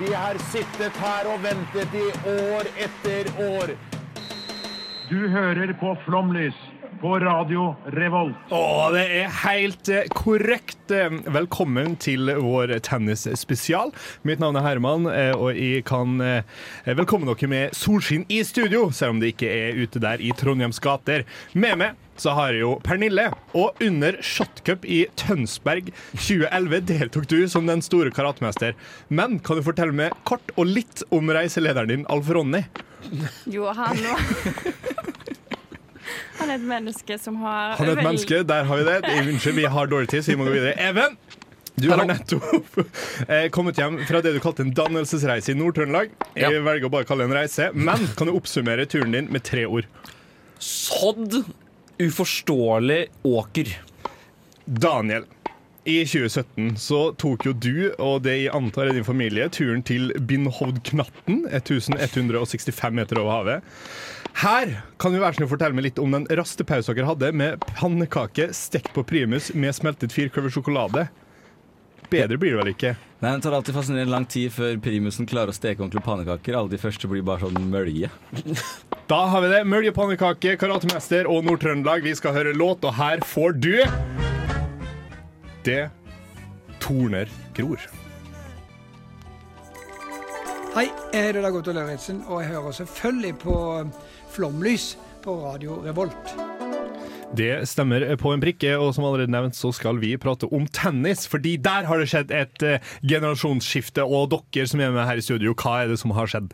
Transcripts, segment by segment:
Vi har sittet her og ventet i år etter år. Du hører på Flomlys på Radio Revolt. Å, det er helt eh, korrekt. Eh, Velkommen til vår tennisspesial. Mitt navn er Herman, eh, og jeg kan velkomme dere med solskinn i studio, selv om det ikke er ute der i Trondheims gater. Med meg så har jeg jo Pernille, og under shotcup i Tønsberg 2011 deltok du som den store karatemester. Men kan du fortelle meg kort og litt om reiselederen din, Alf Ronny? Jo, han Han er et menneske som har Han er et menneske, der har vi det. Unnskyld, vi har dårlig tid, så vi må gå videre. Even! Du har nettopp eh, kommet hjem fra det du kalte en dannelsesreise i Nord-Trøndelag. Jeg velger å bare kalle det en reise, men kan du oppsummere turen din med tre ord? Sådd, uforståelig åker. Daniel. I 2017 så tok jo du og det jeg antar er din familie turen til Binhovdknatten, 1165 meter over havet. Her kan du være snill å fortelle meg litt om den rastepausen dere hadde med pannekake stekt på primus med smeltet firkløver sjokolade. Bedre blir det vel ikke? Nei, Det tar alltid fascinerende lang tid før primusen klarer å steke ordentlige pannekaker. Alle de første blir bare sånn mølje. Da har vi det. Møljepannekake, karatemester og Nord-Trøndelag. Vi skal høre låt, og her får du Det torner gror. Hei, jeg heter Dag Otto Lauritzen, og jeg hører selvfølgelig på Flomlys på Radio Revolt. Det stemmer på en prikke, og som allerede nevnt så skal vi prate om tennis. Fordi der har det skjedd et eh, generasjonsskifte, og dere som er med her i studio, hva er det som har skjedd?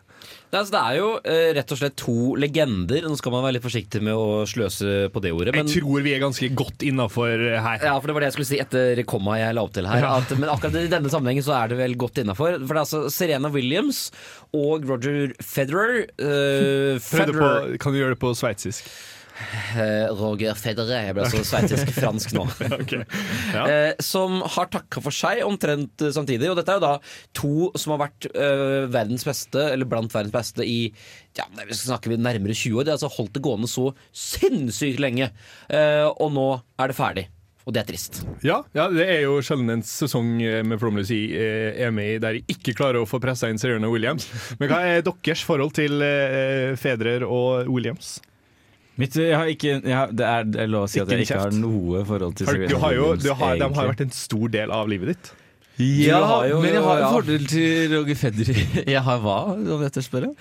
Det, er- altså, det er jo eh, rett og slett to legender. Nå skal man være litt forsiktig med å sløse på det ordet. Men, Jeg tror vi er ganske godt innafor her. ja, for Det var det jeg skulle si etter komma jeg la opp til her. Ja. At, men akkurat i denne sammenhengen så er det vel godt innafor. For det er altså Serena Williams og Roger Federer eh, Prøvde Federer på, kan du gjøre det på sveitsisk? Eh, Roger Federer. Jeg ble så sveitsisk-fransk nå. okay. Ja. eh, som har takka for seg omtrent eh, samtidig. Og dette er jo da to som har vært verdens beste, eller blant verdens beste, i ja, vi skal snakke vi nærmere 20 år. De har altså holdt det gående så sinnssykt lenge. Og nå er det ferdig. Og det er trist. Ja, ja, det er jo sjelden en sesong med Flomlys i er med i der jeg ikke klarer å få pressa inn Serena Williams. Men hva er deres forhold til Federer og Williams? Mitt, jeg har ikke, jeg har, det, er, det er lov å si at jeg ikke har noe forhold til Har, du har jo, du har, de har jo vært en stor del av livet ditt. Ja, jo- men jeg har ja. fordel til Roger Federer. Jeg har hva, om dette spørre?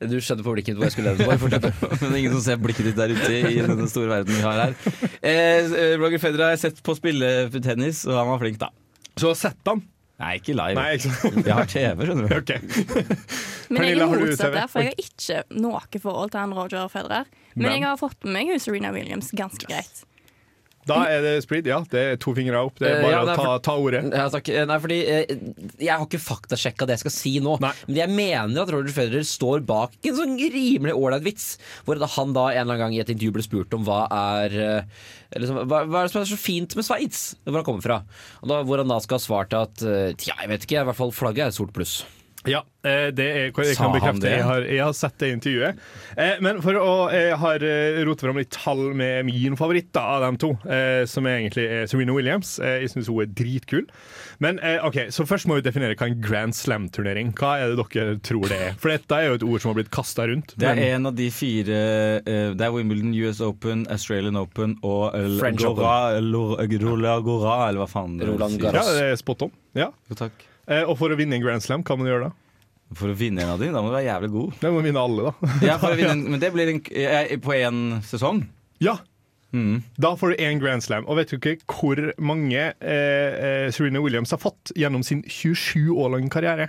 Du skjønner på blikket mitt hvor jeg skulle lede. Bare fortsett. Men det er ingen som ser blikket ditt der ute i denne store verden vi har her. Eh, Roger Federer har jeg sett på spille tennis, og han var flink, da. Så har sett han. Nei, ikke live. Nei, ikke sant? Jeg har TV, skjønner du. Ok. Men jeg er motsatt der, for jeg har ikke noe forhold til han Roger Federer. Men, Men- jeg har fått med meg hun Serena Williams ganske greit. Da er det spreed. Ja, det er to fingre opp. Det er Eh, bare ja, å det er ta, ta ordet. Ja, takk. Eh, Nei, fordi eh, Jeg har ikke faktasjekka det jeg skal si nå. Nei. Men jeg mener at Roger Federer står bak en sånn rimelig ålreit vits. Hvor han da en eller annen gang i et intervju ble spurt om hva er liksom, hva, hva er det som er så fint med Sveits? Hvor han kommer fra. Og da, hvor han da skal ha svart at ja, jeg vet ikke, i hvert fall flagget er et stort pluss. Ja, eh, det er, jeg kan bekrefte. Jeg har, jeg har sett det intervjuet. Eh, Men for å Jeg har eh, rotet fram litt tall med min favoritt da, av dem to, som er egentlig er Serena Williams. Jeg syns hun er dritkul. Men ok, så først må vi definere hva en Grand Slam-turnering Hva er det dere tror det er? For dette er jo et ord som har blitt kasta rundt. Det er en av de fire Det er Wimbledon, US Open, Australian Open og French Gora, Lor- Roland. Garros. ja, det er spot on. Ja. Jo, takk. Eh, Og for å vinne en Grand Slam, hva må du gjøre da? For å vinne en av de, da må du være jævlig god. Du må vinne alle, da. Ja, for å vinne en, men det blir en, eh, på én sesong. Ja, Mm. Da får du én Grand Slam. Og vet du ikke hvor mange eh, eh, Serena Williams har fått gjennom sin 27 år lange karriere?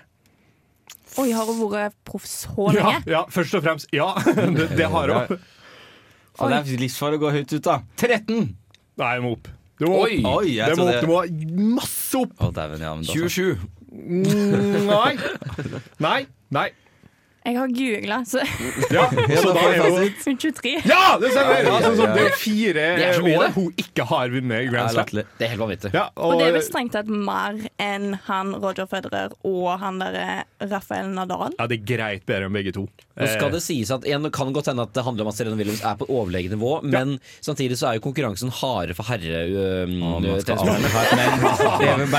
Oi, har hun vært proff så Ja, lenge? ja, først og fremst. Ja, det, det har hun. Ja, det er livsfarlig å gå høyt ut, da. 13! Nei, jeg må opp. Du må opp. Oi, jeg Det må opp. Du må masse opp. Å, dæven, ja, men da 27. Nei. Nei. Nei. Jeg har googla, så Ja, så da er hun 23. Ja, det stemmer! Ja, Altså, sånn, ja. det er fire Det er så mye, år det. hun ikke har vunnet Grand Slam. Det er helt vanvittig. Ja, Og og, det er vel strengt tatt mer enn han Roger Federer og han derre Rafael Nadal. ja, det er greit bedre enn begge to. Nå skal Eh, det sies at igjen, det kan godt hende at det handler om at Serena Williams er på overlegen nivå, men samtidig så er jo konkurransen hardere for herre... Å, man skal tennisspillerne. avslutte her, men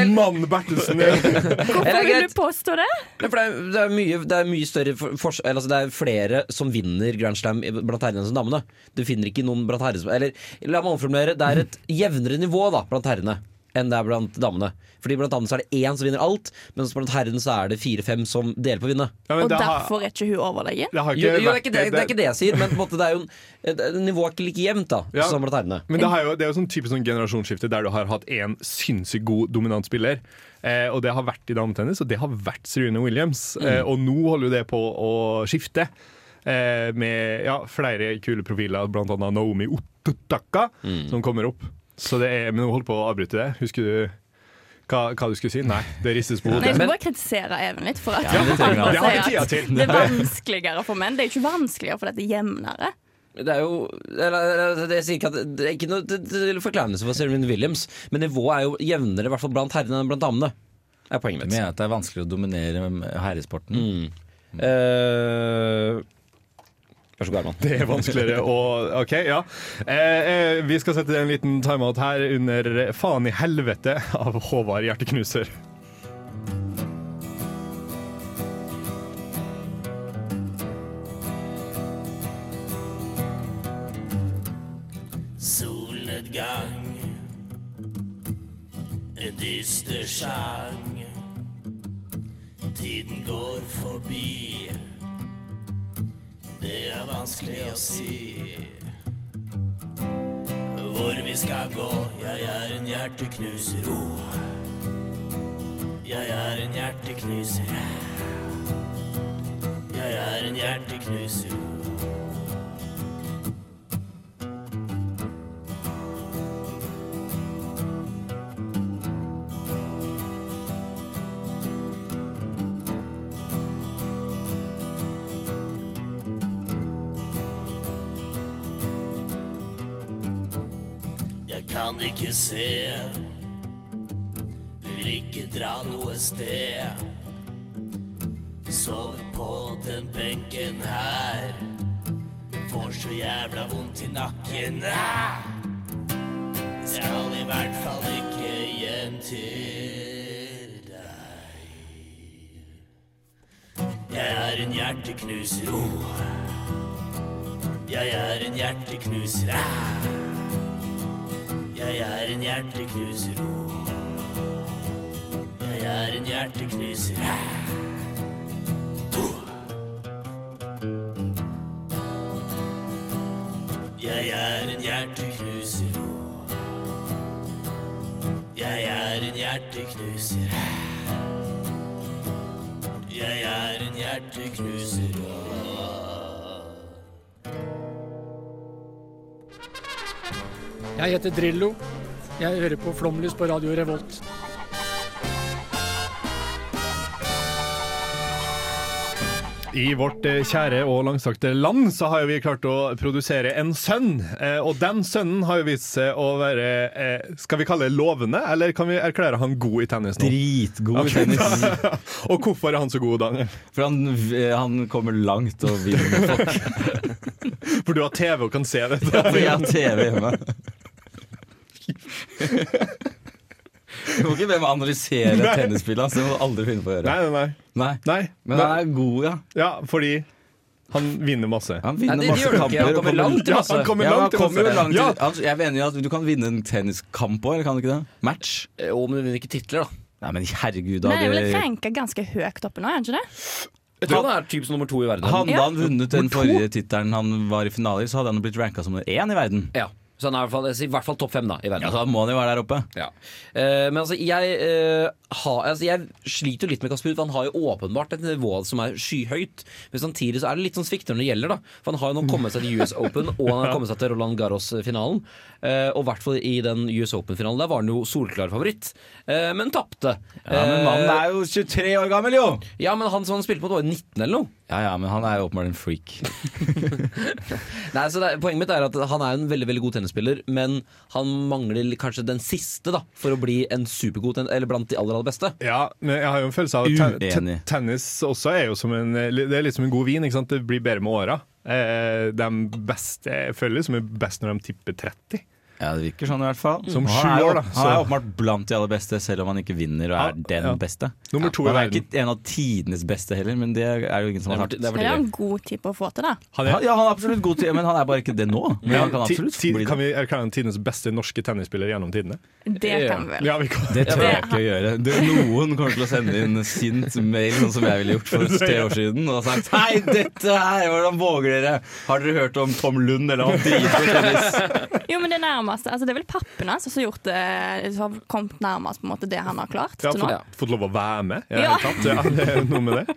Even Mann Bertelsen. Hvorfor vil du påstå det? For det, er, det, er mye, det er mye større for, eller, altså, Det er flere som vinner Grand Slam blant herrene enn som damene. Du finner ikke noen blant herrene som Eller la meg omformulere. Det er et jevnere nivå da blant herrene enn det er blant damene. Fordi Blant damene så er det én som vinner alt, mens blant herrene så er det fire-fem som deler på å vinne. Ja, Og derfor har- er ikke hun overlege? det har Jo, jo, det, er ikke det, det er ikke det jeg sier, men på en måte, det er jo nivået er ikke like jevnt da Ja. som blant herrene. Men det, har jo, det er jo sånn typisk sånn generasjonsskifte der du har hatt en sinnssykt god dominant spiller. Eh, og det har vært i dametennis, og det har vært Serena Williams. Eh, og nå holder jo det på å skifte. Eh, med ja, flere kule profiler, annet Naomi Ototaka, som kommer opp. Så det er, Men hun holdt på å avbryte det. Husker du hva, hva du skulle si? Nei, det ristes på Nei, jeg hodet. skal bare kritisere Even litt. For at Ja, det trenger han. Det har vi tida til. det er vanskeligere for menn. Det er ikke vanskeligere fordi det er jevnere. Det er jo eller, eller, det, jeg sier ikke at det er ikke noe forkleinelse for Serena Williams, men nivået er jo jevnere i hvert fall blant herrene enn blant damene. Er poenget Jeg mitt. mener at det er vanskeligere å dominere herresporten. Mm. Eh, Vær så god, Herman. Det er vanskeligere å OK, ja. Eh, eh, vi skal sette en liten timeout her under Faen i helvete av Håvard Hjerteknuser. Solnedgang En dyster sang Tiden går forbi Det er vanskelig å si Hvor vi skal gå. Jeg er en hjerteknuser. Oh. Jeg er en hjerteknuser. Jeg er en hjerteknuser ikke se Vil ikke dra noe sted Sover på den benken her Får så jævla vondt i nakken! Skal i hvert fall ikke hjem til deg Jeg er en hjerteknuser oh. Jeg er en hjerteknuser ah! Jeg er en hjerteknuser. Jeg er en hjerteknuser. Jeg er en hjerteknuser. Jeg er en hjerteknuser Jeg er en hjerteknuser Jeg heter Drillo. Jeg hører på Flomlys på Radio Revolt. I vårt eh, kjære og langsakte land så har vi klart å produsere en sønn. Eh, og den sønnen har jo vist seg å være eh, Skal vi kalle det lovende, eller kan vi erklære han god i tennis nå? Dritgod i tennis. og hvorfor er han så god, Daniel? For han, han kommer langt og vinner folk. For du har TV og kan se dette. ja, For jeg har TV hjemme. Du må ikke be meg analysere Nei. tennisspillet hans. Det må du aldri finne på å gjøre. Nei, nei, nei. Nei. nei. Men han er god, ja. Ja, fordi han vinner masse. Han vinner Nei, det masse gjør ikke. kamper. Han kommer langt til Ja, masse. han kommer Ja, langt han kommer jo masse. langt til altså, Jeg mener jo at du kan vinne en tenniskamp òg, eller kan du ikke det? Match? Jo, men du vinner ikke titler, da. Nei, men herregud, da. Men jeg vil tenke det- ranka ganske høyt oppe nå, er han ikke det? Jeg tror han er typisk nummer to i verden. Hadde Ja. han vunnet den forrige tittelen han var i finaler, så hadde han blitt ranka som nummer én i verden. Ja. Så han er i hvert fall, i hvert fall topp fem da, i verden. Ja, da må han jo være der oppe. Ja. Eh, men altså, jeg, eh, ha, altså, jeg sliter jo litt med Kasper Ruud, han har jo åpenbart et nivå som er skyhøyt. Men samtidig så er det litt sånn svikter når det gjelder, da. For han har jo nå kommet seg til US Open, og han har kommet seg til Roland Garros-finalen. Eh, og i hvert fall i den US Open-finalen, der var han jo solklar favoritt, eh, men tapte. Ja, men mannen er jo 23 år gammel, jo! Ja, men han som han spilte mot, var jo 19 eller noe. Ja, ja, men han er jo åpenbart en freak. Nei, så det, Poenget mitt er at han er en veldig veldig god tennisspiller, men han mangler kanskje den siste da for å bli en supergod eller blant de aller aller beste. Ja, men jeg har jo en følelse av at ten ten tennis også er jo som en Det er litt som en god vin. ikke sant? Det blir bedre med åra. Eh, de beste føler som er best når de tipper 30. Ja, det virker sånn i hvert fall. Som han sju er år, da, Han er åpenbart blant de aller beste, selv om han ikke vinner og er Ja, den ja. beste. Nummer to i han er ikke en av tidenes beste heller, men det er jo ingen som har sagt. Det er han god jo en god type å få til, da. Han Han, er, ja, han er absolutt god tid, men han er bare ikke det nå. Men han kan absolutt bli det. kan vi erklære han tidenes beste norske tennisspiller gjennom tidene? Det kan vi vel. Ja, vi kan. Det tør jeg ikke å gjøre. Det, noen kommer til å sende inn sint mail, sånn som jeg ville gjort for tre år siden, og sagt Hei, dette her, hvordan våger dere? Har dere hørt om Tom Lund eller han driter tennis? Jo, men det nærmeste altså Det er vel pappen hans som har gjort det Som har kommet nærmest på en måte det han har klart Ja, til nå. fått, fått lov å være med? Ja. hele tatt. Ja, det er noe med det.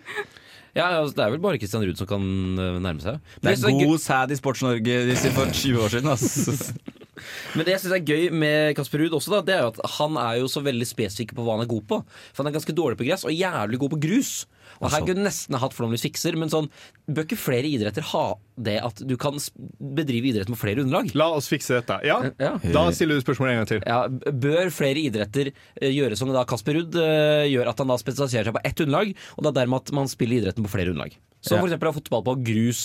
Ja, altså, Det er vel bare Christian Ruud som kan eh, nærme seg. Det er god sæd i Sports-Norge for 20 år siden. ass. Men det jeg syns er gøy med Kasper Ruud også, da, det er jo at han er jo så veldig spesifikk på hva han er god på. For han er ganske dårlig på gress og jævlig god på grus. Og her kunne nesten hatt flomlys fikser, men sånn bør ikke flere idretter ha det at du kan bedrive idrett med flere underlag? La oss fikse dette. Ja, Ja. Da stiller du spørsmålet en gang til. Ja, Bør flere idretter eh, gjøre som da Kasper Ruud eh, gjør, at han da spesialiserer seg på ett underlag, og det er dermed at man spiller idretten på flere underlag? Som Ja. for eksempel fotball på grus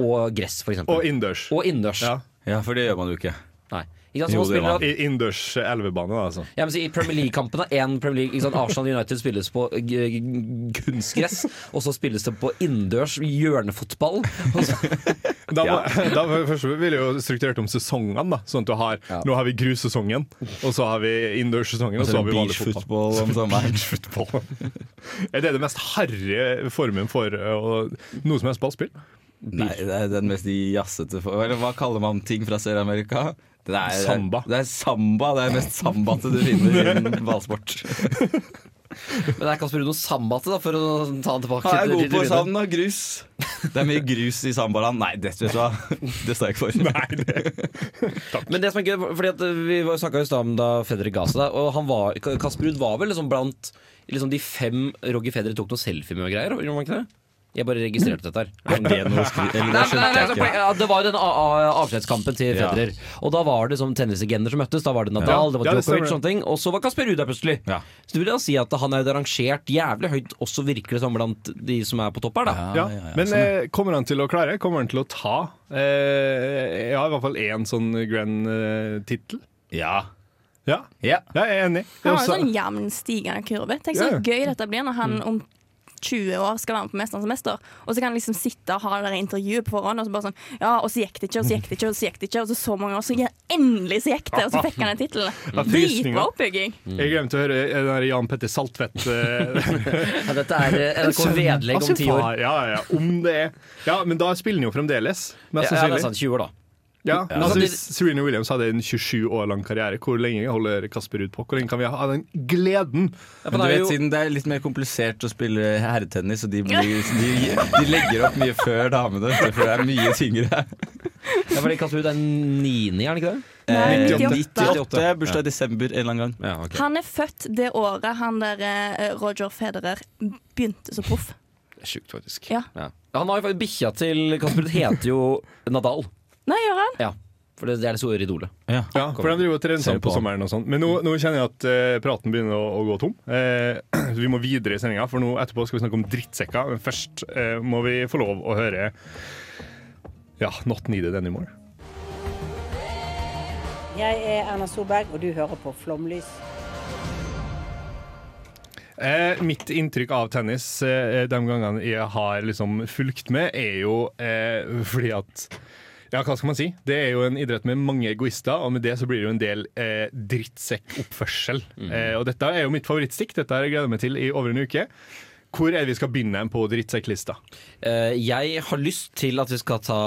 og gress, for eksempel. Og innendørs. Og innendørs. Ja. Ja, for det gjør man jo ikke. Nei. Ikke sant, Jo, I innendørs elvebane, da, altså. Ja, men så I Premier League-kampene Premier League, sant? Arsenal United spilles på kunstgress, og så spilles det på innendørs hjørnefotball. Så, Da, må, da først ville jeg jo strukturert om sesongene, da. Sånn at du har, Ja. Nå har vi grussesongen, og så har vi innendørssesongen, og så har vi vanlig fotball. er det den mest harry formen for uh, noe som helst ballspill? Nei, det er den mest jazzete Eller hva kaller man ting fra Sør-Amerika? Det er, Samba. Det er samba. Det er mest sambate du finner innen ballsport. men det er Kasper Ruud noe sambate, da, for å ta han tilbake. Han er god på sand og grus. Det er mye grus i sambaland. Nei, det vet du hva. Det står jeg ikke for. Nei, det. Men det som er gøy, fordi at vi snakka i stad om da Federer ga seg, og han var, Kasper Ruud var vel liksom blant liksom de fem Roger Federer tok noen selfie med og greier? Gjorde han ikke det? Jeg bare registrerte dette her. Er det noe skri... Eller Nei, nei, nei, altså, ja, det var jo den avskjedskampen til Federer. Og da var det som tennislegender som møttes. Da var det Nadal, det var Djokovic og sånne ting. Og så var Kasper Ruud der plutselig. Så du vil da si at han er rangert jævlig høyt, også virker det som blant de som er på topp her, da. Ja. ja, ja, Men sånn, eh, kommer han til å klare? Kommer han til å ta eh, Ja, i hvert fall én sånn grand-tittel? Ja. ja. ja. Ja, jeg er enig. Han har en sånn jevn stigende kurve. Tenk så gøy dette blir når han om 20 år skal være med på Mesternes mester, og så kan han liksom sitte og ha det der intervjuet på forhånd, og så bare sånn Ja, og så gikk det ikke, og så gikk det ikke, og så gikk det ikke, og så så mange år, så ja, endelig så gikk det, og så fikk han den tittelen. Dritbra oppbygging. Jeg glemte å høre eh, den der Jan Petter Saltvedt eh, Ja, dette er eh, NRK vedlegg Altså, om ti år. Ja, ja, om det er Ja, men da spiller han jo fremdeles. Ja, sannsynlig. ja, det er sant. 20 år, da. Ja, Ja. altså Hvis Serena Williams hadde en 27 år lang karriere, hvor lenge holder Kasper ut på? Hvor lenge kan vi ha den gleden? Ja, Men du vet, jo- Siden det er litt mer komplisert å spille herretennis, og de, blir, de, de legger opp mye før damene, for det er mye tyngre. Ja, fordi Kasper Ruud er niende, er han ikke det? Nei, Eh, 98. 98, bursdag i desember en eller annen gang. Ja, okay. Han er født det året han der eh, Roger Federer begynte som proff. Det er Sjukt, faktisk. Ja. Ja. Han har jo faktisk Bikkja til Kasper Ruud heter jo Nadal. Nei, gjør han? Ja, for det, det er det store idolet. Ja, for de driver og trener sammen på på sommeren og sånn. Men nå, nå kjenner jeg at eh, praten begynner å, å gå tom. Eh, vi må videre i sendinga, for nå etterpå skal vi snakke om drittsekker. Men først eh, må vi få lov å høre ja, Not Needed Anymore. Jeg er Erna Solberg, og du hører på Flomlys. Eh, mitt inntrykk av tennis eh, de gangene jeg har liksom fulgt med, er jo eh, fordi at ja, hva skal man si? Det er jo en idrett med mange egoister, og med det så blir det jo en del eh, drittsekkoppførsel. Eh, og dette er jo mitt favorittstikk. Dette har jeg gleda meg til i over en uke. Hvor er det vi skal begynne på drittsekklista? Eh, jeg har lyst til at vi skal ta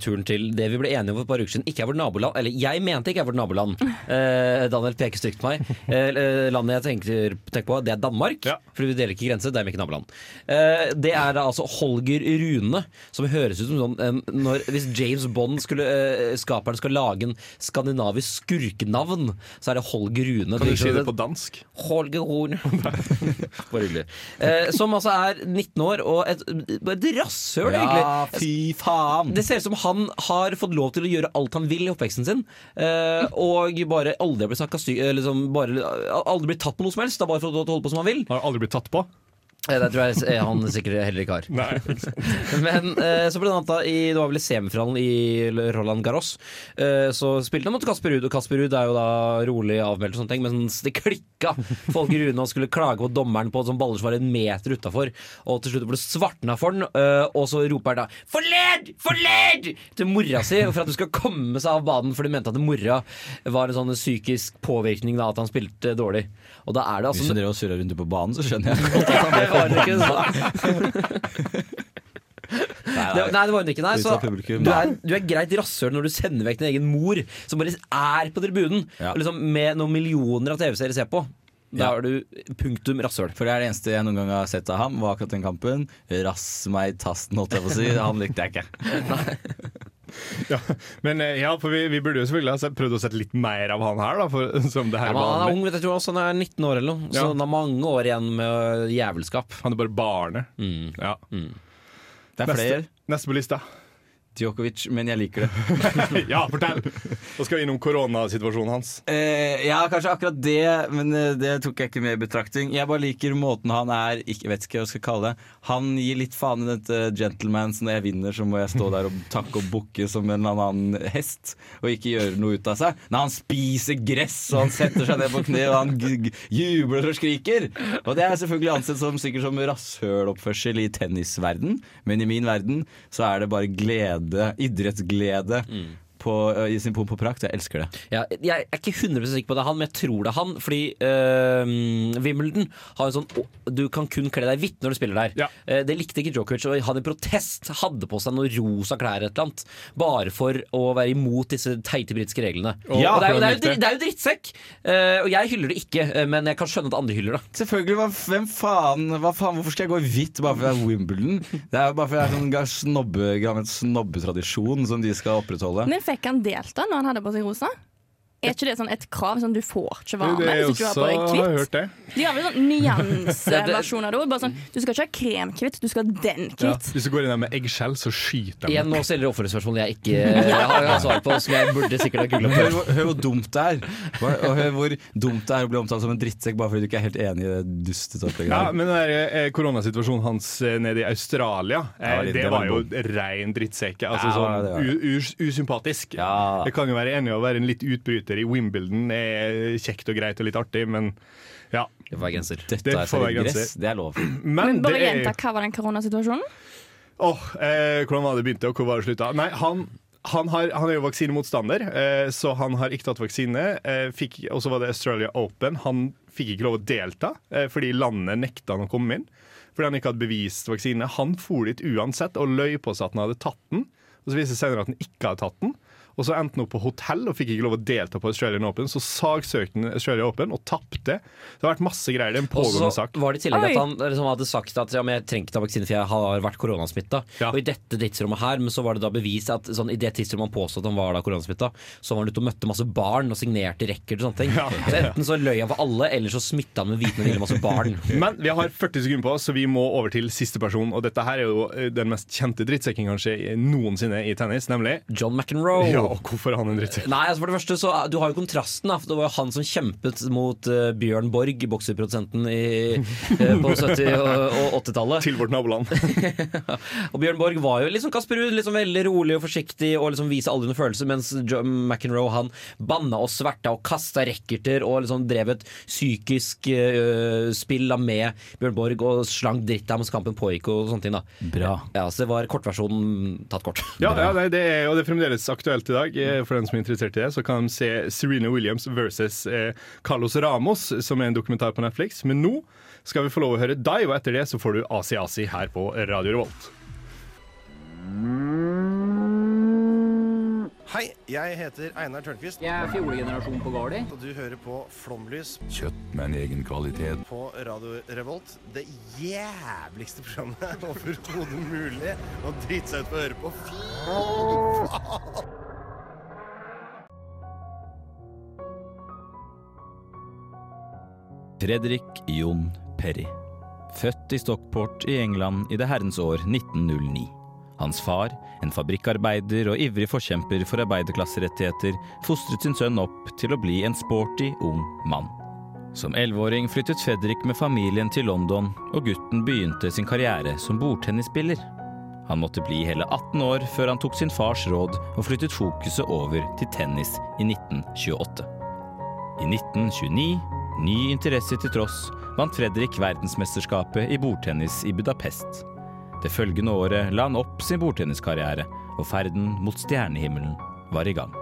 turen til det vi ble enige om for et par uker siden. Ikke er vårt naboland. Eller jeg mente ikke er vårt naboland. Eh, Daniel peker stygt på meg. Eh, landet jeg tenker, tenker på, det er Danmark. Ja. For vi deler ikke grense, er vi ikke naboland. Det er da altså Holger Rune, som høres ut som sånn en, når, Hvis James Bond, skulle, skaperen, skal lage en skandinavisk skurkenavn, så er det Holger Rune. Kan du si det på dansk? Holger Rune. Bare hyggelig. Eh, som altså er 19 år og et, et rasshøl, egentlig. Ja, fy faen! Det ser ut som han har fått lov til å gjøre alt han vil i oppveksten sin. Eh, og bare aldri har blitt liksom bare, Aldri blitt tatt på noe som helst. Det er bare for å holde på som han vil. Har aldri blitt tatt på? Eh, Det tror jeg eh, han sikkert heller ikke har. Men eh, så blant annet i, det var vel i semifinalen i Roland Garros, eh, så spilte han mot Kasper Ruud, og Kasper Ruud er jo da rolig avmeldt og sånne ting, mens det klikka. i Rune skulle klage på dommeren på sånn baller som var en meter utafor, og til slutt ble det svartna for den, eh, og så roper han da 'forled! Forled!' til mora si for at hun skal komme seg av banen, for de mente at mora var en sånn psykisk påvirkning da, at han spilte dårlig. Og da er det Hvis altså du drev surrer rundt på banen, så skjønner jeg var det ikke Nei, nei. Det, nei, det var hun ikke. Nei, så du, er, du er greit rasshøl når du sender vekk din egen mor, som bare er på tribunen, Ja. liksom med noen millioner av TV-serier ser på. Da Ja. er du punktum rasshøl. For det er det eneste jeg noen gang har sett av ham, var akkurat den kampen. Rass meg i tasten, holdt jeg på å si. Han likte jeg ikke. Ja, men eh, ja, for vi, vi burde jo selvfølgelig ha prøvd å sette litt mer av han her, da, for, som det her Ja, men han er ung, vet du, også han er 19 år eller noe, så han har mange år igjen med jævelskap. Han er bare barnet. Mm. Ja. Det er Neste, flere. neste på lista. Djokovic, men jeg liker det. ja, fortell! Da skal vi innom koronasituasjonen hans. Eh, ja, kanskje akkurat det, men eh, det tok jeg ikke med i betraktning. Jeg bare liker måten han er ikke vet ikke hva jeg skal kalle det. Han gir litt faen i dette gentleman, så når jeg vinner, så må jeg stå der og takke og bukke som en eller annen hest, og ikke gjøre noe ut av seg. Når han spiser gress, og han setter seg ned på kne, og han jubler og skriker. Og det er selvfølgelig ansett som sikkert som rasshøloppførsel i tennisverden, men i min verden så er det bare glede, idrettsglede. På, I sin pomp og prakt. Jeg elsker det. Ja, jeg er ikke 100% sikker på det er han, men jeg tror det er han. Fordi øh, Wimbledon har en sånn Du kan kun kle deg hvitt når du spiller der. Ja. Eh, det likte ikke Djokovic, og han i protest hadde på seg noen rosa klær eller et eller annet. Bare for å være imot disse teite britiske reglene. Ja, og det er jo, det er jo, han likte dri- det er jo drittsekk! Eh, og jeg hyller det ikke, eh, men jeg kan skjønne at andre hyller det. Selvfølgelig, hva, hvem faen, hva faen Hvorfor skal jeg gå i hvitt bare fordi det er Wimbledon? Det er jo bare fordi det er sånn ga- snobbe, gammel snobbetradisjon som de skal opprettholde. Men fikk han delta når han hadde på seg rosa? Er ikke det sånn et krav? Sånn, du får ikke være med hvis ikke du har på deg har hvitt? hørt det. De har vel sånn nyanseversjon av det. òg. sånn, du skal ikke ha kremhvitt, du skal ha den Ja. Hvis du går inn der med eggskjell, så skyter de. Igjen nå selger spørsmål jeg ikke jeg har har svar på, som jeg burde sikkert ha googla Hør, på. hør hvor dumt det er. Og hør hvor dumt det er å bli omtalt som en drittsekk bare fordi du ikke er helt enig i det dustete opplegget. Ja, men den eh, koronasituasjonen hans eh, nede i Australia, eh, Ja, det- det, det var jo rein drittsekk. Altså Ja, sånn det det. usympatisk. Ja. Jeg kan jo være enig i å være en litt utbryter i Wimbledon. er kjekt og greit og litt artig, men ja. Det får være grenser. Dette det er grenser. Det er lov. Men, Men bare gjenta, hva var den koronasituasjonen? Åh, eh, Hvordan var det begynte, og hvor var det slutta? Nei, han, han, har, han er jo vaksinemotstander, eh, så han har ikke tatt vaksine. Eh, og så var det Australia Open. Han fikk ikke lov å delta eh, fordi landet nekta han å komme inn. Fordi han ikke hadde bevist vaksine. Han for dit uansett og løy på seg at han hadde tatt den. Og så viste det seg senere at han ikke hadde tatt den. Og så endte han opp på hotell og fikk ikke lov å delta på Australian Open. Så saksøkte han Australia Open og tapte. Det har vært masse greier. Det er en pågående sak. Og så var det i tillegg at han liksom hadde sagt at ja, men jeg trenger ikke ta vaksine for jeg har vært koronasmitta. Ja. Og i dette tidsrommet her, men så var det da bevist at sånn, i det tidsrommet han påstod at han var da koronasmitta, så var han ute og møtte masse barn og signerte record og sånne ting. Ja. Så enten så løy han for alle, eller så smitta han med vitende og ville masse barn. Men vi har 40 sekunder på oss, så vi må over til siste person. Og dette her er jo eh, den mest kjente drittsekken kanskje noensinne i tennis, nemlig John McEnroe. Ja, og hvorfor er han en drittsekk? Nei, altså for det første så Du har jo kontrasten. da for Det var jo han som kjempet mot uh, Bjørn Borg, bokserprodusenten i, eh, på 70- og, og 80-tallet. Til vårt naboland. Og Bjørn Borg var jo liksom Kasper Ruud, liksom veldig rolig og forsiktig og liksom viser aldri noen følelser, mens John McEnroe han banna og sverta og kasta racketer og liksom drev et psykisk uh, spill da med Bjørn Borg og slang dritt av mens kampen pågikk og sånne ting. da Bra. Ja, Så det var kortversjonen tatt kort. Ja, ja nei, det er, og det er fremdeles aktuelt i i dag. Eh, For den som er interessert i det, så kan de se Serena Williams versus eh, Carlos Ramos, som er en dokumentar på Netflix. Men nå skal vi få lov å høre Dive, og etter det så får du Asi Asi her på Radio Revolt. Hei, jeg heter Einar Tørnquist. Jeg er fjolegenerasjon på Gardi. Og du hører på Flomlys Kjøtt med en egen kvalitet. på Radio Revolt. Det jævligste programmet overhodet mulig å drite seg ut på å høre på. Fy faen! Fredrik Jon Perry. Født i Stockport i England i det herrens år 1909. Hans far, en fabrikkarbeider og ivrig forkjemper for arbeiderklasserettigheter, fostret sin sønn opp til å bli en sporty, ung mann. Som elleveåring flyttet Fredrik med familien til London, og gutten begynte sin karriere som bordtennisspiller. Han måtte bli hele 18 år før han tok sin fars råd og flyttet fokuset over til tennis i 1928. I 1929, ny interesse til tross, vant Fredrik verdensmesterskapet i bordtennis i Budapest. Det følgende året la han opp sin bordtenniskarriere, og ferden mot stjernehimmelen var i gang.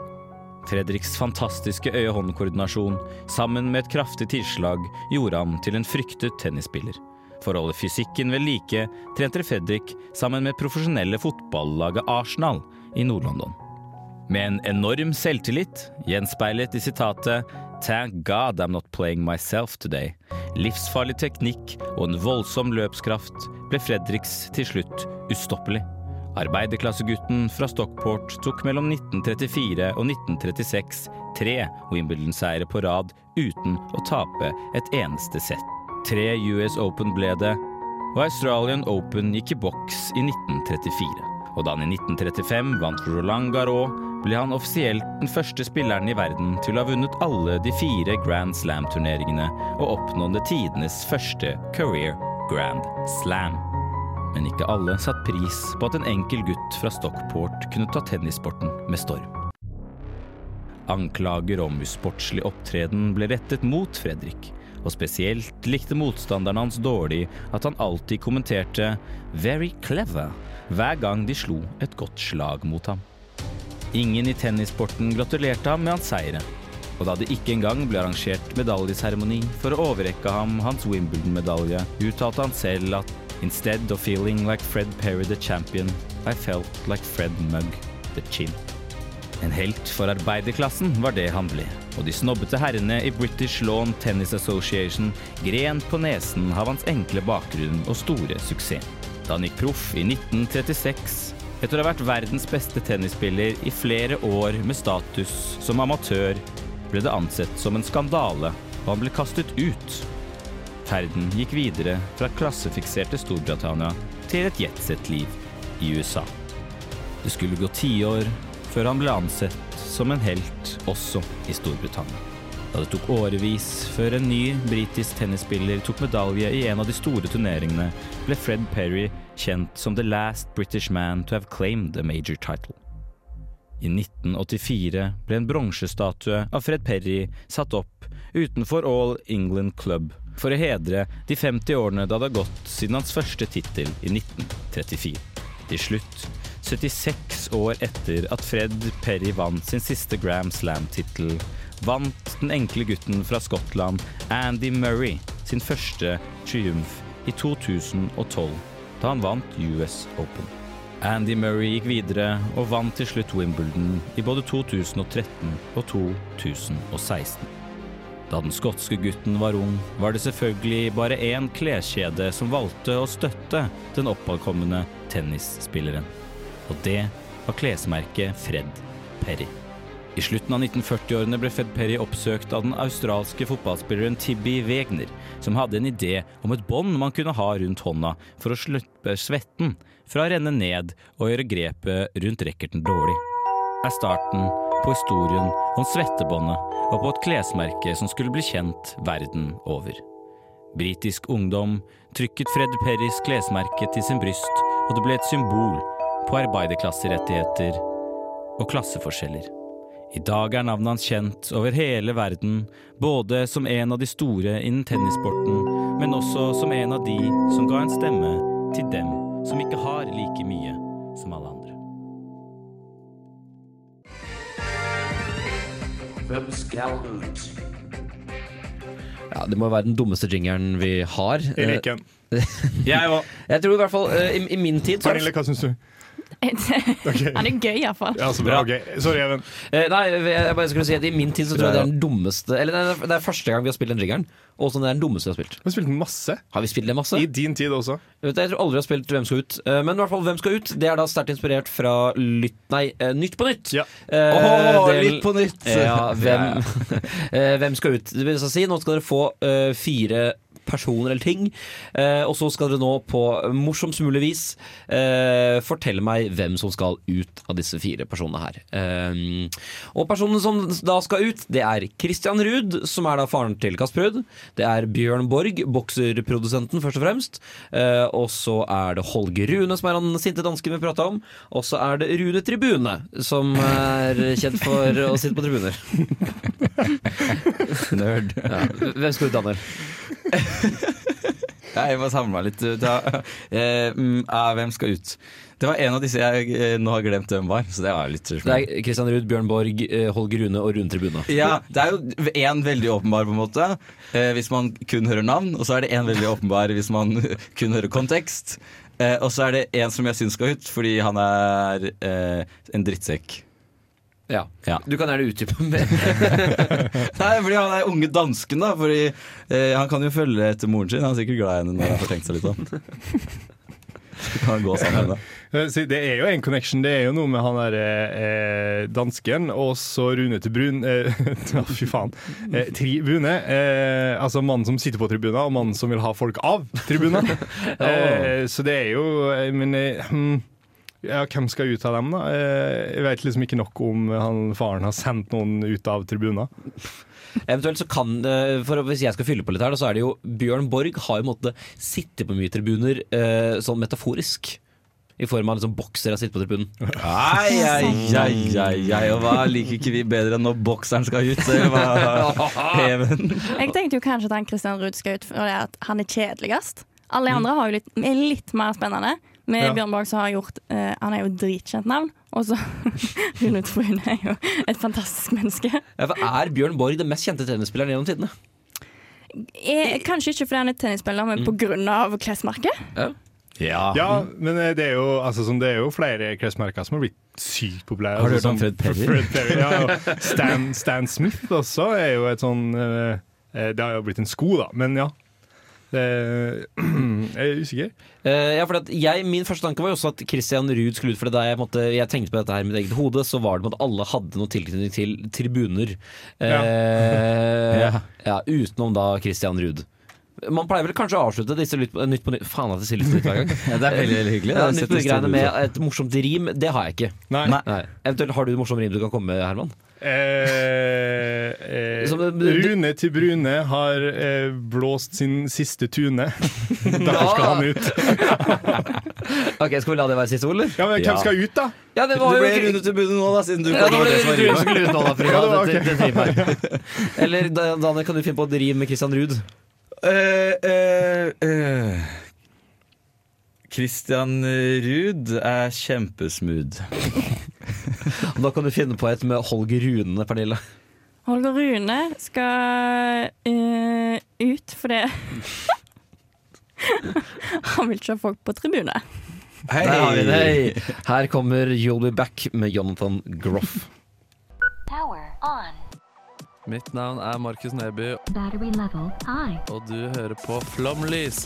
Fredriks fantastiske øye-hånd-koordinasjon, sammen med et kraftig tilslag, gjorde han til en fryktet tennisspiller. For å holde fysikken ved like trente Fredrik sammen med profesjonelle fotballaget Arsenal i Nord-London. Med en enorm selvtillit, gjenspeilet i sitatet Thank God I'm not playing myself today, livsfarlig teknikk og en voldsom løpskraft ble Fredriks til slutt ustoppelig. Arbeiderklassegutten fra Stockport tok mellom 1934 og 1936 tre Wimbledon-seire på rad uten å tape et eneste sett. Tre US Open ble det, og Australian Open gikk i boks i 1934. Og da han i 1935 vant Roland Garros, ble han offisielt den første spilleren i verden til å ha vunnet alle de fire Grand Slam-turneringene og oppnådde tidenes første career Grand Slam. Men ikke alle satt pris på at en enkel gutt fra Stockport kunne ta tennissporten med storm. Anklager om usportslig opptreden ble rettet mot Fredrik, og spesielt likte motstanderen hans dårlig at han alltid kommenterte 'very clever' hver gang de slo et godt slag mot ham. Ingen i tennissporten gratulerte ham med hans seire, og da det ikke engang ble arrangert medaljeseremoni for å overrekke ham hans Wimbledon-medalje, uttalte han selv at Instead of feeling like Fred Perry the champion, I felt like Fred Mugg the chimp. En helt for arbeiderklassen var det han ble, og de snobbete herrene i British Lawn Tennis Association gren på nesen av hans enkle bakgrunn og store suksess. Da han gikk proff i 1936, etter å ha vært verdens beste tennisspiller i flere år med status som amatør, ble det ansett som en skandale, og han ble kastet ut. Ferden gikk videre fra klassefikserte Storbritannia til et jetset-liv i USA. Det skulle gå tiår før han ble ansett som en helt også i Storbritannia. Da det tok årevis før en ny britisk tennisspiller tok medalje i en av de store turneringene, ble Fred Perry kjent som the last British man to have claimed a major title. I 1984 ble en bronsestatue av Fred Perry satt opp utenfor All England Club for å hedre de 50 årene det hadde gått siden hans første tittel i 1934. Til slutt, 76 år etter at Fred Perry vant sin siste Gram Slam-tittel, vant den enkle gutten fra Skottland, Andy Murray, sin første triumf i 2012, da han vant US Open. Andy Murray gikk videre og vant til slutt Wimbledon i både 2013 og 2016. Da den skotske gutten var ung, var det selvfølgelig bare én kleskjede som valgte å støtte den oppadkommende tennisspilleren. Og det var klesmerket Fred Perry. I slutten av 1940-årene ble Fred Perry oppsøkt av den australske fotballspilleren Tibby Wegner, som hadde en idé om et bånd man kunne ha rundt hånda for å slippe svetten fra å renne ned og gjøre grepet rundt racketen dårlig. Er starten på historien om svettebåndet og på et klesmerke som skulle bli kjent verden over. Britisk ungdom trykket Fred Perrys klesmerke til sin bryst, og det ble et symbol på arbeiderklasserettigheter og klasseforskjeller. I dag er navnet hans kjent over hele verden, både som en av de store innen tennissporten, men også som en av de som ga en stemme til dem som ikke har like mye som alle andre. Hvem skal ut? Ja, Det må være den dummeste jingeren vi har. Jeg liker den. Jeg òg. Jeg tror i hvert fall eh, i, i min tid så Pernille, hva syns du? Han er gøy, iallfall. Ja, så bra. Okay. Sorry, Even. Eh, Nei, jeg bare skulle si at i min tid så tror jeg det er den dummeste Eller det er, det er første gang vi har spilt den jiggeren. Og sånn det er den dummeste vi har spilt. Vi har spilt den masse. Har vi spilt det masse? I din tid også. Vet Jeg tror aldri vi har spilt Hvem skal ut. Eh, Men i hvert fall Hvem skal ut Det er da sterkt inspirert fra lytt, nei, eh, Nytt på nytt. Ja. Eh, Åh, del- Lytt på nytt! Ja, hvem, eh, hvem skal ut? Det vil si, nå skal dere få uh, fire personer eller ting, eh, og så skal dere nå på morsomst mulig vis eh, fortelle meg hvem som skal ut av disse fire personene her. Eh, og personen som da skal ut, det er Christian Ruud, som er da faren til Kasper Ruud. Det er Bjørn Borg, bokserprodusenten først og fremst. Eh, og så er det Holger Rune, som er han sinte dansken vi prata om. Og så er det Rune Tribune, som er kjent for å sitte på tribuner. Nerd. Ja. Hvem skal ut, Daniel? Ja, jeg må samle meg litt. Eh, mm, hvem skal ut? Det var en av disse jeg eh, nå har glemt hvem var. Så det var litt Det er Christian Ruud, Bjørn Borg, eh, Holger Rune og Rune Tribune. Ja, Det er jo én veldig åpenbar, på en måte, eh, hvis man kun hører navn. Og så er det én veldig åpenbar hvis man kun hører kontekst. Eh, og så er det en som jeg syns skal ut, fordi han er en drittsekk. Ja. Ja. Du kan gjerne utdype mer. Nei, fordi han er unge dansken, da. Fordi eh, Han kan jo følge etter moren sin. Han er sikkert glad i henne når han får tenkt seg litt om. Så kan han gå sammen da. Eh, Det er jo en connection. Det er jo noe med han derre eh, dansken og så Rune til Brun eh, Fy faen. Eh, tribune. Eh, altså mannen som sitter på tribunen, og mannen som vil ha folk av tribunen. eh, så det er jo Men eh, hmm, ja, hvem skal ut av dem, da? Eh, jeg vet liksom ikke nok om han faren har sendt noen ut av tribunen. Eventuelt så kan for Hvis jeg skal fylle på litt her, så er det jo Bjørn Borg har jo måttet sitte på mye tribuner eh, sånn metaforisk. I form av liksom bokser har sittet på tribunen. Ai, ai, ai, ai, ai. Og hva liker ikke vi bedre enn når bokseren skal ut? Jeg tenkte jo kanskje at han Christian Ruud skal ut fordi at han er kjedeligst. Alle de andre har jo litt, er litt mer spennende. Med Ja. Bjørn Borg så har jeg gjort uh, Han er jo dritkjent navn. Og så Rune Trune er jo et fantastisk menneske. Ja, for er Bjørn Borg den mest kjente tennisspilleren gjennom tidene? Jeg, kanskje ikke fordi han er tennisspiller, men på grunn av klesmerket. Ja. Ja. Ja, men eh, det er jo, altså, sånn, det er jo flere klesmerker som har blitt sykt populære. Har du altså, hørt om Fred Perry? Fred Perry ja, og Stan, Stan Smith også er jo et sånn eh, eh, Det har jo blitt en sko, da, men ja. Jeg er usikker. Eh, ja, for at jeg, Min første tanke var jo også at Christian Ruud skulle ut. For da jeg, måtte, jeg tenkte på dette her i mitt eget hode, så var det med at alle hadde noe tilknytning til tribuner. Eh, Ja. ja, utenom da Christian Ruud. Man pleier vel kanskje å avslutte disse lytt, Nytt på Nytt Faen at jeg sier Lytt på Nytt hver gang. Ja, det er veldig, veldig hyggelig. Ja, nytt på Nytt-greiene med et morsomt rim, det har jeg ikke. Nei. Nei. Nei. Eventuelt har du et morsomt rim du kan komme med, Herman? Eh, eh, Rune til Brune har eh, blåst sin siste tune. Derfor skal han ut. Ok, Skal vi la det være siste ord, eller? Ja, men Hvem skal ut, da? Ja, det var jo ble Rune til Brune nå, da, siden du Ja, kom ble det det som var du skulle ut nå, da. For Ja, det var det, ok. det, det rim her. Eller Da- Daniel, kan du finne på et rim med Christian Ruud? Uh, uh, uh. Christian Ruud er kjempesmooth. Da kan du finne på et med Holger Rune, Pernille. Holger Rune skal uh, ut fordi Han vil ikke ha folk på tribune. Hei! Der har vi det. Hei. Her kommer You'll Be Back med Jonathan Groff. Power on. Mitt navn er Markus Neby, Battery level high. og du hører på Flomlys.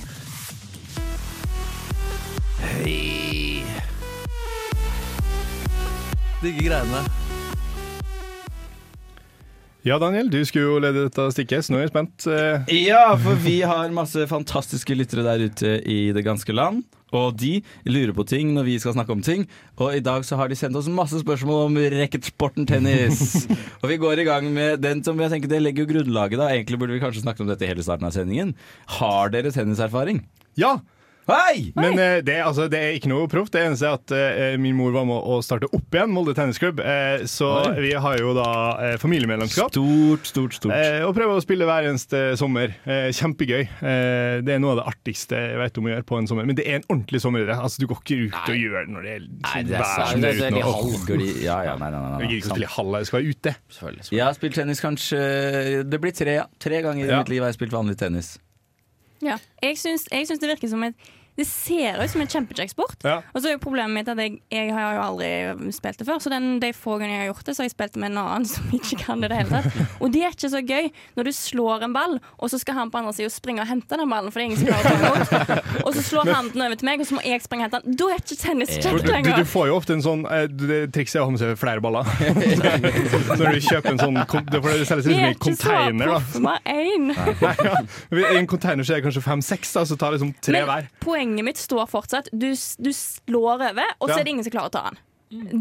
Hei! Digge greiene. Ja, Daniel, du skulle jo lede dette stikket, så nå er jeg spent. Eh, Ja, for vi har masse fantastiske lyttere der ute i det ganske land. Og de lurer på ting når vi skal snakke om ting. Og i dag så har de sendt oss masse spørsmål om racketsporten tennis. og vi går i gang med den som jeg tenker det legger jo grunnlaget. da Egentlig burde vi kanskje snakket om dette i hele starten av sendingen. Har dere tenniserfaring? Ja! Hei! Men eh, det, altså, det er ikke noe proft. Det eneste er at eh, min mor var med å starte opp igjen Molde tennisklubb. Eh, så Oi. vi har jo da eh, familiemedlemskap. Stort, stort, stort. Eh, og prøver å spille hver eneste sommer. Eh, kjempegøy. Eh, det er noe av det artigste jeg vet om å gjøre på en sommer. Men det er en ordentlig sommeridrett. Altså, du går ikke ut og gjør det når det er Nei, det er vær sant. som Det er er ute litt nå. halvgøy. Ja, ja, nei, nei, nei, nei. Jeg gidder ikke å spille i hall, jeg skal være ute. Jeg har spilt tennis kanskje Det blir tre, ja. Tre ganger i Ja. mitt liv har jeg spilt vanlig tennis. Ja. Jeg syns, jeg syns det virker som et det ser ut som en kjempekjekksport. Ja. Og så er jo problemet mitt at jeg, jeg har jo aldri spilt det før. Så den, de få gangene jeg har gjort det, så har jeg spilt med en annen som ikke kan det i det hele tatt. Og det er ikke så gøy når du slår en ball, og så skal han på andre sida springe og hente den ballen, for det er ingen som klarer å ta imot. Og så slår han den over til meg, og så må jeg springe og hente den. Da er ikke tennis kjekt lenger. du får jo ofte en sånn eh, det Trikset er å ha med seg flere baller. Når du kjøper en sånn Det selges Vi liksom er i ikke så container. da. proffe med én. Nei, ja. I en container så er det kanskje fem-seks, så tar liksom tre Men hver. poenget mitt står fortsatt. Du, du slår over, og så Ja. er det ingen som klarer å ta den.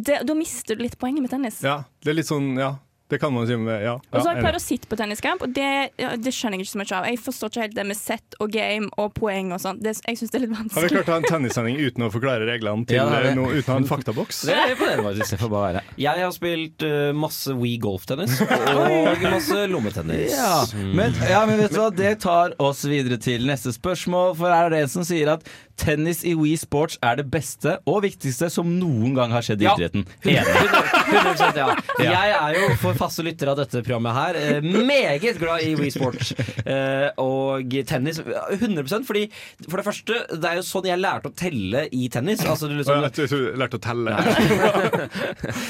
Det, da mister du litt poenget med tennis. Ja, det er litt sånn, ja. Det kan man si med ja. Og så har jeg prøvd å sitte på tenniskamp, og det, det skjønner jeg ikke så mye av. Jeg forstår ikke helt det med set og game og poeng og sånn. Jeg syns det er litt vanskelig. Har vi klart å ha en tennissending uten å forklare reglene til Ja, eh, noe, uten å ha en faktaboks? Det er imponerende, faktisk. Det får bare være. Jeg har spilt uh, masse Wii golftennis og masse lommetennis. Ja, men, ja, men vet du hva, det tar oss videre til neste spørsmål. For her er det en som sier at tennis i Wii Sports er det beste og viktigste som noen gang har skjedd i Ja. idretten. 100 ja. Ja. Jeg er jo for faste lyttere av dette programmet her eh, meget glad i Wii Sports eh, og tennis. 100% fordi For det første, det er jo sånn jeg lærte å telle i tennis. Altså, liksom, Jeg tror du lærte å telle.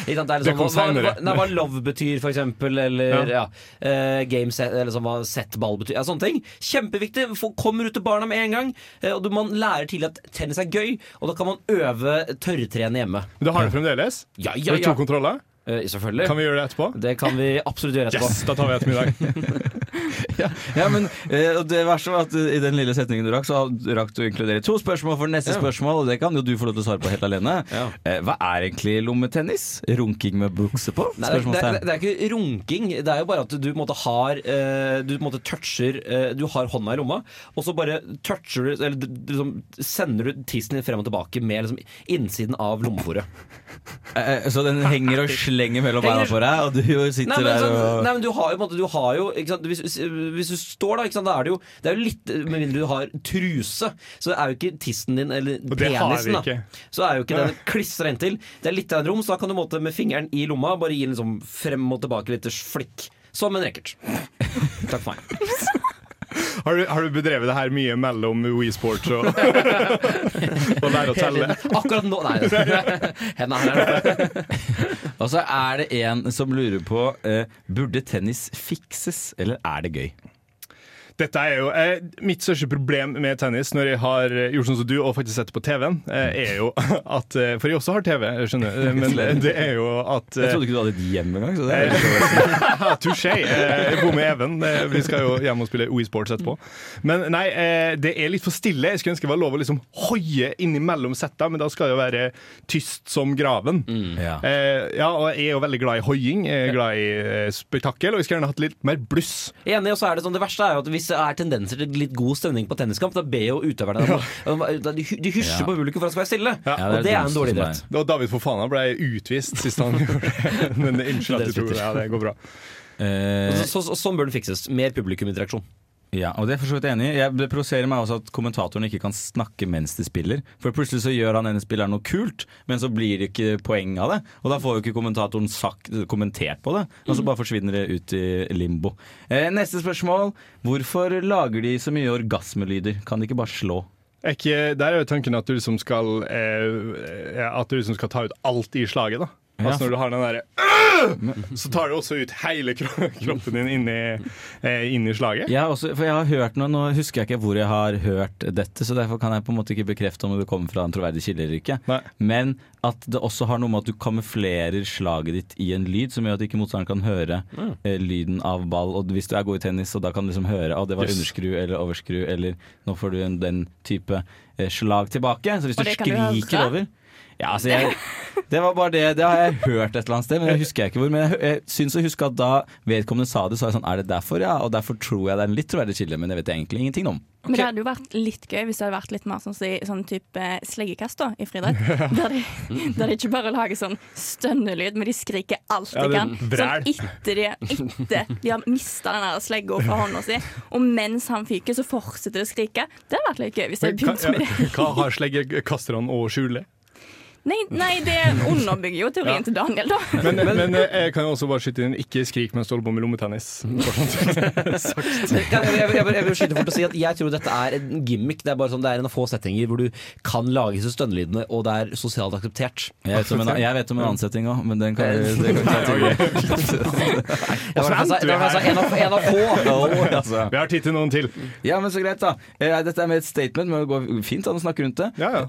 Det er Det liksom, hva, hva, senere. hva love betyr, for eksempel. Eller ja. ja game set, eller sånn, hva set-ball betyr. Ja, sånne ting. Kjempeviktig. Folk kommer ut til barna med en gang. eh, Og man lærer tidlig at tennis er gøy, og da kan man øve tørrtrene hjemme. Men du har det fremdeles? Ja, ja, ja, du to kontroller? Eh, selvfølgelig. Kan vi gjøre det etterpå? Det kan vi absolutt gjøre etterpå. Yes, da tar vi ettermiddag. Ja, men eh, det verste var at eh, i den lille setningen du rakk, så rakk du å inkludere to spørsmål for neste Ja. spørsmål, og det kan jo du få lov til å svare på helt alene. Eh, Hva er egentlig lommetennis? Runking med bukse på? Nei, det, det, det er ikke runking. Det er jo bare at du på en måte har eh, Du på en måte toucher Du har hånda i lomma, og så bare toucher du Eller liksom, sender du tissen din frem og tilbake med liksom, innsiden av lommeforet. Eh, Så den henger og slenger mellom beina på deg, og du sitter Nei, men, der sånn, og nei, men du har jo, på en måte, du har jo ikke sant? Hvis, hvis du står da, ikke sant? da er det jo Det er jo litt Med mindre du har truse, så er jo ikke tissen din eller penisen da. Så er jo ikke den klistra inntil. Det er litt av en rom, så da kan du måte med fingeren i lomma bare gi en liksom frem og tilbake litt flikk. Som en racket. Takk for meg. Har du, har du bedrevet det her mye mellom Wii Sports og, og lære å telle? Akkurat nå Nei. Hendene her. Og så er det en som lurer på eh, Burde tennis fikses, eller er det gøy? Dette er jo eh, Mitt største problem med tennis når jeg har eh, gjort sånn som du og faktisk sett det på TV-en, eh, er jo at eh, For jeg også har TV, jeg skjønner du, men eh, det er jo at Jeg trodde ikke du hadde et hjem engang. Så det er Eh, Touché. Eh, Jeg bor med Even. Eh, Vi skal jo hjem og spille Wii Sports etterpå. Men nei, eh, det er litt for stille. Jeg skulle ønske det var lov å liksom hoie innimellom setta, men da skal det jo være tyst som graven. Ja. Eh, ja, og jeg er jo veldig glad i hoiing. Glad i eh, spektakel, og jeg skulle gjerne hatt litt mer bluss. Enig, og så er det sånn Det verste er jo at hvis det er tendenser til litt god stemning på tenniskamp, da ber jo utøverne om De de hysjer Ja. på publikum for at det skal være stille. Ja, og det er en dårlig idrett. Og David Fofana ble utvist sist han gjorde det. Men unnskyld at du tror det. Ja, det går bra. Eh, Og Så, så, sånn bør den fikses. Mer publikuminteraksjon. Ja, og det er for så vidt enig i. Det provoserer meg også at kommentatoren ikke kan snakke mens de spiller. For plutselig så gjør han ene spilleren noe kult, men så blir det ikke poeng av det. Og da får jo ikke kommentatoren sagt, kommentert på det, og så bare forsvinner det ut i limbo. Eh, neste spørsmål. Hvorfor lager de så mye orgasmelyder? Kan de ikke bare slå? Ikke, der er jo tanken at du liksom skal eh, At du liksom skal ta ut alt i slaget, da. Ja, Altså når du har den derre Så tar du også ut hele kroppen din inni, i, eh, inn i slaget. Jeg også, for jeg har hørt noe, Nå husker jeg ikke hvor jeg har hørt dette, så derfor kan jeg på en måte ikke bekrefte om det kommer fra en troverdig kilde eller ikke. Men at det også har noe med at du kamuflerer slaget ditt i en lyd, som gjør at ikke motstanderen kan høre Mm. eh, lyden av ball. Og hvis du er god i tennis, så da kan du liksom høre at det var Yes. underskru eller overskru, eller nå får du en, den type eh, slag tilbake. Så hvis du skriker over ja, altså jeg, Det var bare det, det har jeg hørt et eller annet sted, men jeg husker jeg ikke hvor. Men jeg, jeg syns å huske at da vedkommende sa det, så var jeg sånn Er det derfor, ja? Og derfor tror jeg det er en litt troverdig kilde, men det vet jeg egentlig ingenting om. Men det hadde jo vært litt gøy hvis det hadde vært litt mer sånn, sånn type sleggekast da, i friidrett. Der, de, der de ikke bare lager sånn stønnelyd, men de skriker alt de ja, kan. Sånn etter de, etter de har mista den der slegga fra hånda si, og mens han fyker, så fortsetter de å skrike. Det hadde vært litt gøy hvis de hadde hva, med det. hva har sleggekasterne å skjule? Nei, nei, det underbygger jo teorien Ja. til Daniel, da. Men, men eh, jeg kan jo også bare skyte inn ikke skrik mens du holder på med lommetennis. Jeg, jeg, jeg, jeg vil skyte fort og si at jeg tror dette er en gimmick. Det er bare sånn, det er en av få settinger hvor du kan lage disse stønnelydene, og det er sosialt akseptert. Jeg vet om en, jeg vet om en annen setting òg, men den kan vi det kan jeg derfor jeg sa en av- en få. Vi har tid til noen til. Ja, men så greit, da. Eh, Dette er med et statement, men det går fint an å snakke rundt det. Ja, Ja,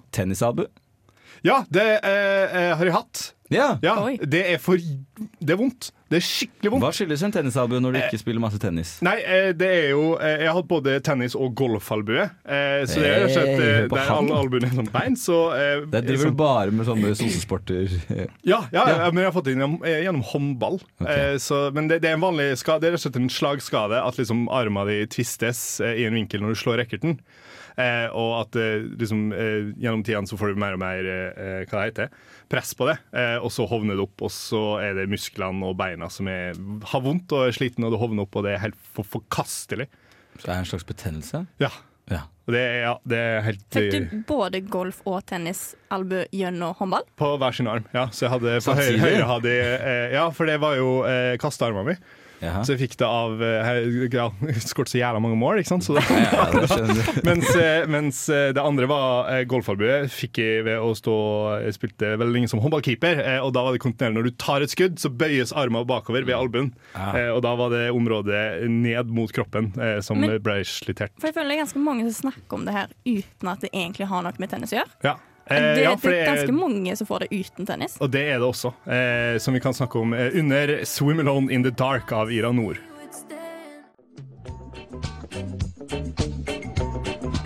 det eh, eh, har jeg hatt. Ja. Det er for Det er vondt. Det er skikkelig vondt. Hva skyldes en tennisalbue når du ikke spiller masse tennis? Nei, eh, det er jo eh, Jeg har hatt både tennis- og golfalbue. Eh, så det er rett og slett Hey, eh, der alle albuene er sånn bein, så eh, Der driver sånn- du bare med sånne sosesporter. Ja, ja, ja, men jeg har fått det gjennom, eh, gjennom håndball. Eh, så, men det, det er en vanlig skade. Det er rett og slett en slagskade. At liksom arma di tvistes eh, i en vinkel når du slår racketen. Eh, og at eh, liksom, eh, gjennom tidene så får du mer og mer eh, hva det heter, press på det. Eh, og så hovner det opp, og så er det musklene og beina som er, har vondt og er slitne, og det hovner opp, og det er helt for, forkastelig. Så det er en slags betennelse? Ja. Ja. Det, er- ja, det er helt Fikk du både golf og tennisalbu gjennom håndball? På hver sin arm, ja. Så jeg hadde på høyre, høyre hadde jeg, eh, Ja, for det var jo eh, kastearma mi. Så jeg fikk det av Jeg Ja, skåret så jævla mange mål, ikke sant? Så da, Ja, det mens, eh, mens eh, det andre var eh, golfalbue. Fikk jeg ved å stå Jeg spilte veldig lenge som håndballkeeper, eh, og da var det kontinuerlig. Når du tar et skudd, så bøyes armen bakover ved albuen. ja. og da var det området ned mot kroppen eh, som Men- ble slittert. For jeg føler det er ganske mange som snakker om det her uten at det egentlig har noe med tennis å gjøre. Ja. Eh, det, ja, det er det er- ganske mange som får det uten tennis. Og det er det også, eh, som vi kan snakke om eh, under 'Swim Alone in the Dark' av Ira Nord.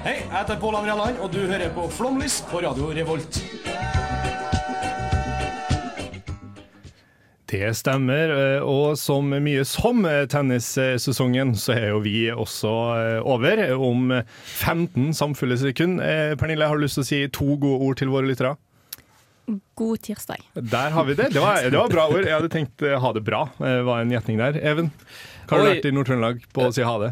Hei, jeg heter Pål André Land, og du hører på Flomlys på Radio Revolt. Det stemmer, eh, og som mye som eh, tennissesongen, så er jo vi også eh, over om 15 samfulle sekunder. Pernille, har du lyst til å si to gode ord til våre lyttere? God tirsdag. Der har vi det. Det var, det var bra ord. Jeg hadde tenkt ha det bra, var en gjetning der. Even, hva har du Oi. vært i Nord-Trøndelag på å si ha det?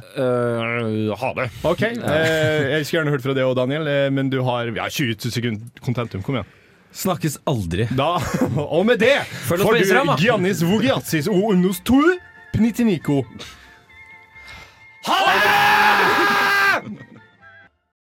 ha det. OK. Eh, jeg skulle gjerne hørt fra det òg, Daniel, men du har ja, 20 sekunder kontentum. Kom igjen. Snakkes aldri. Da, og med det får du Giannis Vogiatsis og Unnos Tue Pnitiniko. Ha det!